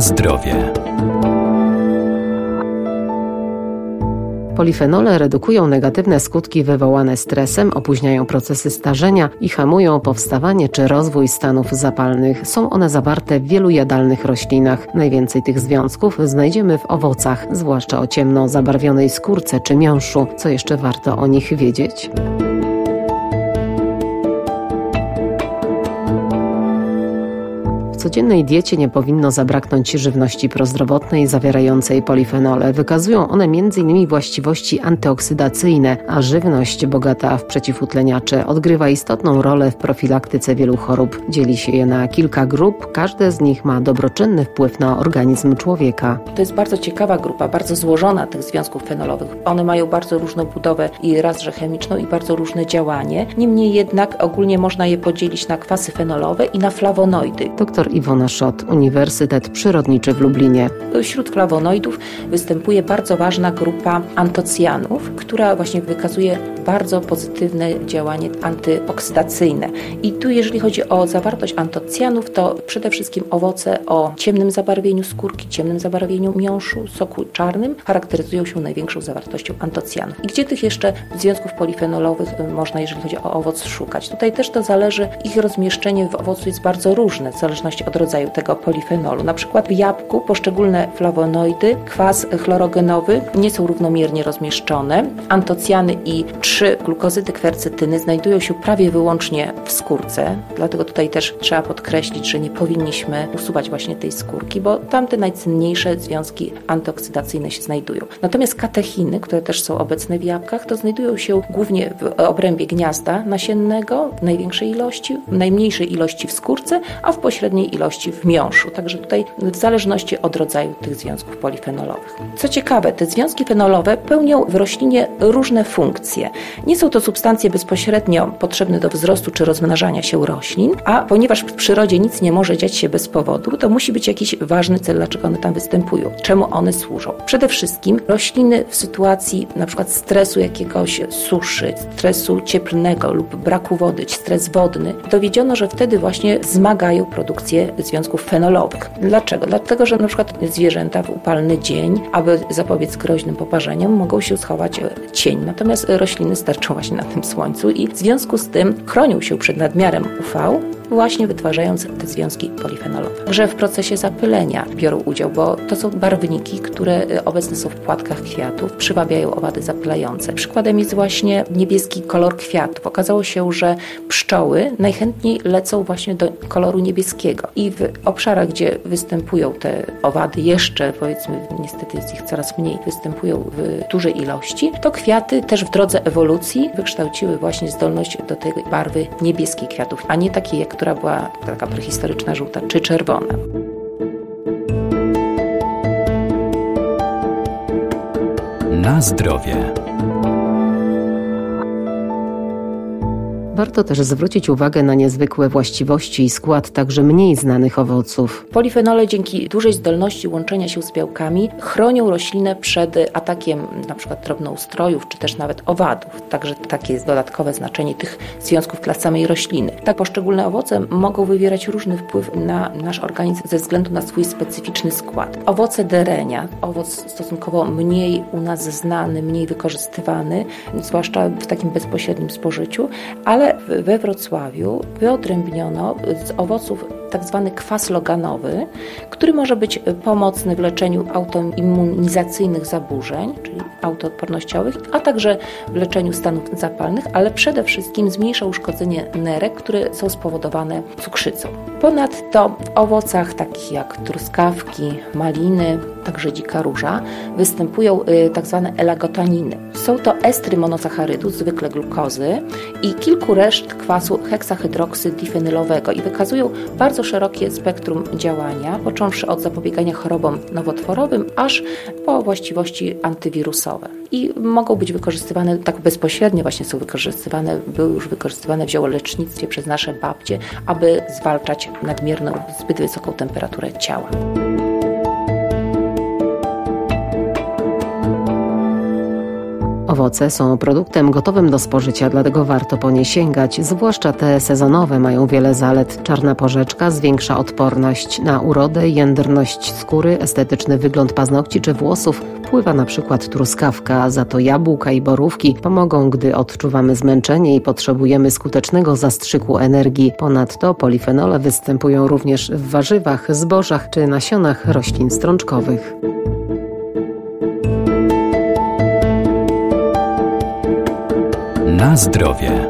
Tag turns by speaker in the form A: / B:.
A: Zdrowie.
B: Polifenole redukują negatywne skutki wywołane stresem, opóźniają procesy starzenia i hamują powstawanie czy rozwój stanów zapalnych. Są one zawarte w wielu jadalnych roślinach. Najwięcej tych związków znajdziemy w owocach, zwłaszcza o ciemno zabarwionej skórce czy miąższu. Co jeszcze warto o nich wiedzieć? Codziennej diecie nie powinno zabraknąć żywności prozdrowotnej zawierającej polifenole. Wykazują one m.in. właściwości antyoksydacyjne, a żywność bogata w przeciwutleniacze odgrywa istotną rolę w profilaktyce wielu chorób. Dzieli się je na kilka grup, każde z nich ma dobroczynny wpływ na organizm człowieka.
C: To jest bardzo ciekawa grupa, bardzo złożona tych związków fenolowych. One mają bardzo różną budowę i raz, że chemiczną i bardzo różne działanie. Niemniej jednak ogólnie można je podzielić na kwasy fenolowe i na flawonoidy.
B: Doktor Iwona Szot, Uniwersytet Przyrodniczy w Lublinie.
C: Wśród flawonoidów występuje bardzo ważna grupa antocjanów, która właśnie wykazuje bardzo pozytywne działanie antyoksydacyjne. I tu jeżeli chodzi o zawartość antocjanów, to przede wszystkim owoce o ciemnym zabarwieniu skórki, ciemnym zabarwieniu miąższu, soku czarnym charakteryzują się największą zawartością antocjanów. I gdzie tych jeszcze związków polifenolowych można, jeżeli chodzi o owoc, szukać? Tutaj też to zależy, ich rozmieszczenie w owocu jest bardzo różne, w zależności od rodzaju tego polifenolu. Na przykład w jabłku poszczególne flawonoidy, kwas chlorogenowy nie są równomiernie rozmieszczone. Antocjany i trzy glukozydy kwercetyny znajdują się prawie wyłącznie w skórce, dlatego tutaj też trzeba podkreślić, że nie powinniśmy usuwać właśnie tej skórki, bo tam te najcenniejsze związki antyoksydacyjne się znajdują. Natomiast katechiny, które też są obecne w jabłkach, to znajdują się głównie w obrębie gniazda nasiennego w największej ilości, w najmniejszej ilości w skórce, a w pośredniej ilości w miąższu. Także tutaj w zależności od rodzaju tych związków polifenolowych. Co ciekawe, te związki fenolowe pełnią w roślinie różne funkcje. Nie są to substancje bezpośrednio potrzebne do wzrostu czy rozmnażania się roślin, a ponieważ w przyrodzie nic nie może dziać się bez powodu, to musi być jakiś ważny cel, dlaczego one tam występują, czemu one służą. Przede wszystkim rośliny w sytuacji na przykład stresu jakiegoś suszy, stresu cieplnego lub braku wody, stres wodny, dowiedziono, że wtedy właśnie zmagają produkcję związków fenolowych. Dlaczego? Dlatego, że na przykład zwierzęta w upalny dzień, aby zapobiec groźnym poparzeniom, mogą się schować w cień. Natomiast rośliny sterczą właśnie na tym słońcu i w związku z tym chronią się przed nadmiarem UV, właśnie wytwarzając te związki polifenolowe. Także w procesie zapylenia biorą udział, bo to są barwniki, które obecne są w płatkach kwiatów, przywabiają owady zapylające. Przykładem jest właśnie niebieski kolor kwiatów. Okazało się, że pszczoły najchętniej lecą właśnie do koloru niebieskiego i w obszarach, gdzie występują te owady jeszcze, powiedzmy, niestety jest ich coraz mniej, występują w dużej ilości, to kwiaty też w drodze ewolucji wykształciły właśnie zdolność do tej barwy niebieskiej kwiatów, a nie takiej, jak która była taka prehistoryczna, żółta czy czerwona.
A: Na zdrowie.
B: Warto też zwrócić uwagę na niezwykłe właściwości i skład także mniej znanych owoców.
C: Polifenole dzięki dużej zdolności łączenia się z białkami chronią roślinę przed atakiem np. drobnoustrojów czy też nawet owadów. Także takie jest dodatkowe znaczenie tych związków dla samej rośliny. Tak poszczególne owoce mogą wywierać różny wpływ na nasz organizm ze względu na swój specyficzny skład. Owoce derenia, owoc stosunkowo mniej u nas znany, mniej wykorzystywany, zwłaszcza w takim bezpośrednim spożyciu, ale we Wrocławiu wyodrębniono z owoców tak zwany kwas loganowy, który może być pomocny w leczeniu autoimmunizacyjnych zaburzeń, czyli autoodpornościowych, a także w leczeniu stanów zapalnych, ale przede wszystkim zmniejsza uszkodzenie nerek, które są spowodowane cukrzycą. Ponadto w owocach takich jak truskawki, maliny, także dzika róża, występują y, tak zwane elagotaniny. Są to estry monosacharydów, zwykle glukozy i kilku reszt kwasu heksahydroksydifenylowego i wykazują bardzo szerokie spektrum działania, począwszy od zapobiegania chorobom nowotworowym, aż po właściwości antywirusowe. I mogą być wykorzystywane tak bezpośrednio, właśnie są wykorzystywane, były już wykorzystywane w ziołolecznictwie przez nasze babcie, aby zwalczać nadmierną, zbyt wysoką temperaturę ciała.
B: Owoce są produktem gotowym do spożycia, dlatego warto po nie sięgać, zwłaszcza te sezonowe mają wiele zalet. Czarna porzeczka zwiększa odporność na urodę, jędrność skóry, estetyczny wygląd paznokci czy włosów. Wpływa na przykład truskawka, za to jabłka i borówki pomogą, gdy odczuwamy zmęczenie i potrzebujemy skutecznego zastrzyku energii. Ponadto polifenole występują również w warzywach, zbożach czy nasionach roślin strączkowych.
A: Na zdrowie.